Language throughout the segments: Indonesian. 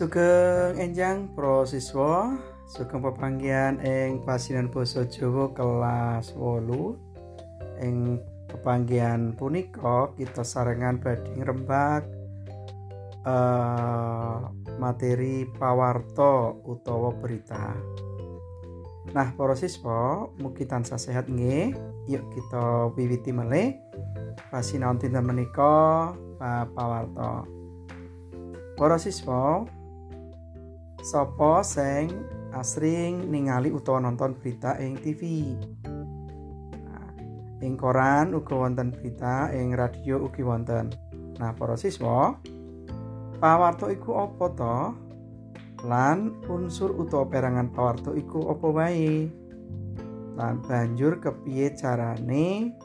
Sugeng enjang pro siswa sugeng pepanggihan ing pasinan basa Jawa kelas 8 ing pepanggihan punika kita sarengan badhe ngrembak uh, materi pawarto utawa berita. Nah, para siswa, mugi sehat nggih. Yuk kita wiwiti malih pasinaon dinten menika pawarto. Para siswa, Sopo sing asring ningali utawa nonton berita ing TV. Nah, ing koran uga wonten berita, ing radio ugi wonten. Nah, para siswa, pawarto iku apa to? Lan unsur utawa perangan pawarto iku apa wae? Lan banjur kepiye carane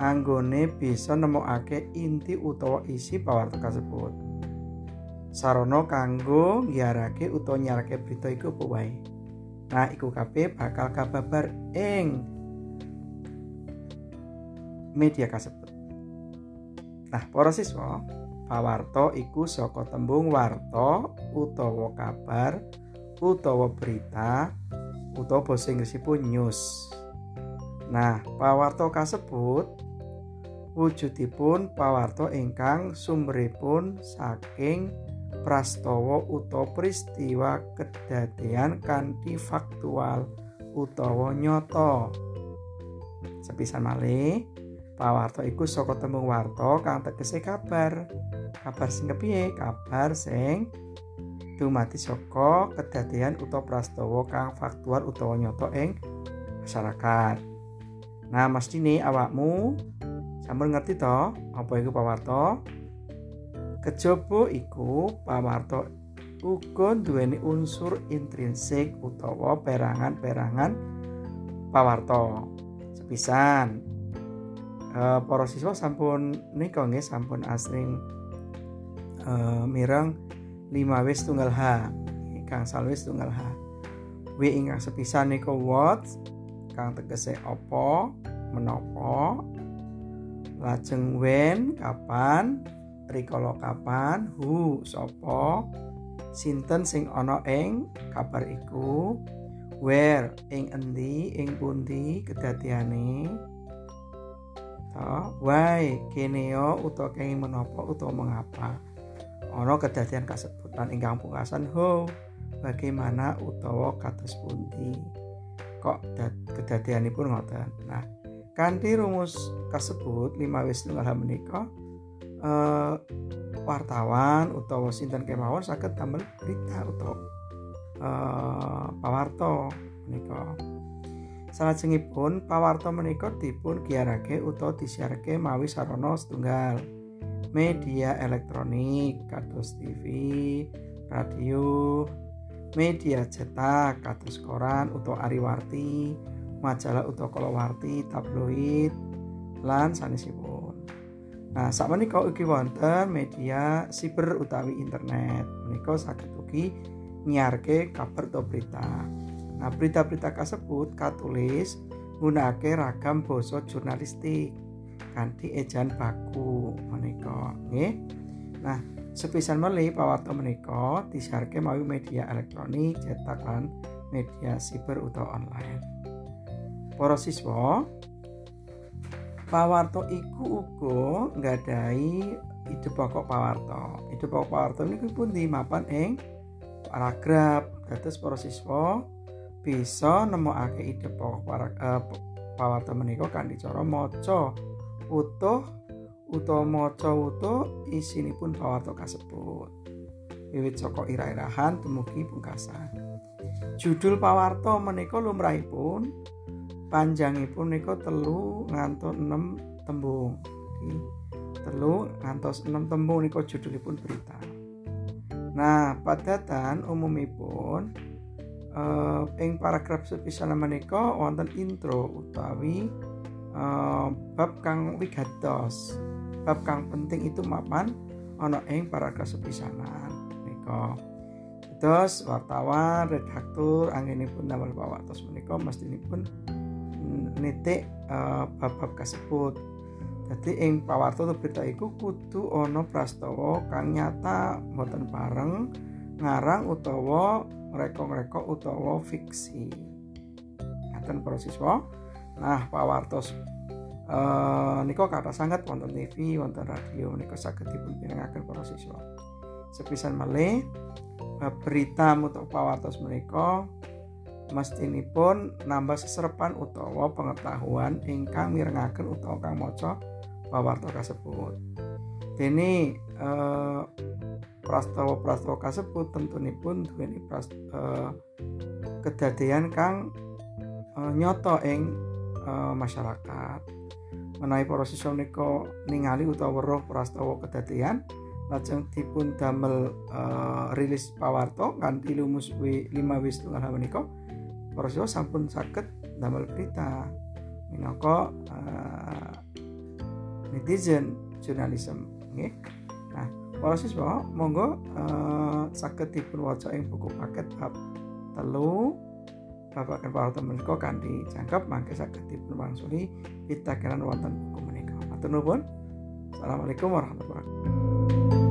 anggone bisa nemokake inti utawa isi pawarto kasebut. Sarana kanggo ngiarake utawa nyarake berita iku apa wae. Nah, iku kabeh bakal kababar ing media kasebut. Nah, para siswa, pawarta iku saka tembung warta utawa kabar utawa berita utawa basa Inggrisipun news. Nah, pawarta kasebut wujudipun pawarta ingkang sumberipun saking prastawa utawa peristiwa kedadean kanthi faktual utawa nyata. Sepisan malih, pawarta iku saka tembung warta kang tegese kabar. Kabar sing kepiye? Kabar sing dumati saka kedadean utawa prastawa kang faktual utawa nyata ing masyarakat. Nah, mesti nih awakmu sampun ngerti to apa iku pawarta? Kejaba iku pawarta uga duweni unsur intrinsik utawa perangan-perangan pawarta. Sepisan uh, para siswa sampun nika nggih sampun asring uh, mireng 5 wis tunggal H. Kang salwis tunggal H. W ingkang sepisan nika what kang tegese apa menapa lajeng when kapan rikala kapan? Hu sapa? Sinten sing ana ing kabar iku? Where? Ing endi? Ing pundi? Kedadiane? To why kene yo utawa kenging menapa utawa mengapa? Ana kedadian kasebut ingkang pungkasan ho bagaimana utawa kados pundi? Kok kedadianipun ngoten? Nah kanthi rumus kasebut lima wis tunggal menika uh, wartawan utawa sinten kemawon saged damel berita utawa uh, pawarto menika. Salajengipun pawarto menika dipun giarake utawa disiarke mawi sarana setunggal media elektronik kados TV, radio, media cetak kados koran utawa ariwarti, majalah utawa kalawarti, tabloid lan sanesipun. Nah, saat menika ugi wonten media siber utawi internet. Menika saged ugi nyiarke kabar atau berita. Nah, berita-berita kasebut katulis nggunakake ragam basa jurnalistik kanthi ejaan baku menika nggih. Nah, sepisan melih pawarta menika disiarke mawi media elektronik, cetak lan media siber utawa online. Para siswa, pawarto iku uga nggadahi ide pokok pawarto. Ide pokok pawarto niku pun mapan ing paragraf. Dados para siswa bisa nemokake ide pokok uh, pawarto menika kanthi cara maca utuh utawa maca utuh isinipun pawarto kasebut. Wiwit saka irah-irahan dumugi pungkasan. Judul pawarto menika lumrahipun panjangipun nika telu ngantos 6 tembung. Telu ngantos 6 tembung nika judulipun berita. Nah padatan umumipun uh, ing paragraf sepisan menika wonten intro utawi uh, bab kang wigatos. Bab kang penting itu mapan ana ing paragraf sepisanan menika. Terus wartawan redaktur anggenipun damel pawartos menika mestinipun nitik uh, bab-bab kasebut. Jadi ing pawarta berita iku kudu ana prastawa kang nyata mboten bareng ngarang utawa ngreko-ngreko utawa fiksi. Ngaten para. Nah, pawartos eh nika kata sangat wonten TV, wonten radio nika saged dipun pirengaken para siswa. Sepisan malih berita utawa pawartos menika mestinipun nambah seserepan utawa pengetahuan ingkang mirengaken utawa kang maca pawarta kasebut. Dene eh, prastawa-prastawa kasebut tentunipun duweni eh, kedadian kang eh, nyoto ing eh, masyarakat. Menawi para siswa menika ningali utawa weruh prastawa kedadian lajeng dipun damel uh, rilis pawarto kanthi lumus lima wis tunggal menika siswa sampun saged damel berita. Minangka uh, netizen jurnalisme nggih. Nah para siswa monggo uh, saged dipun waca ing buku paket bab telu. Babagan pawarto menika kanthi jangkep mangke saged wangsuli pitakenan wonten buku menika. Matur nuwun. Assalamualaikum warahmatullahi wabarakatuh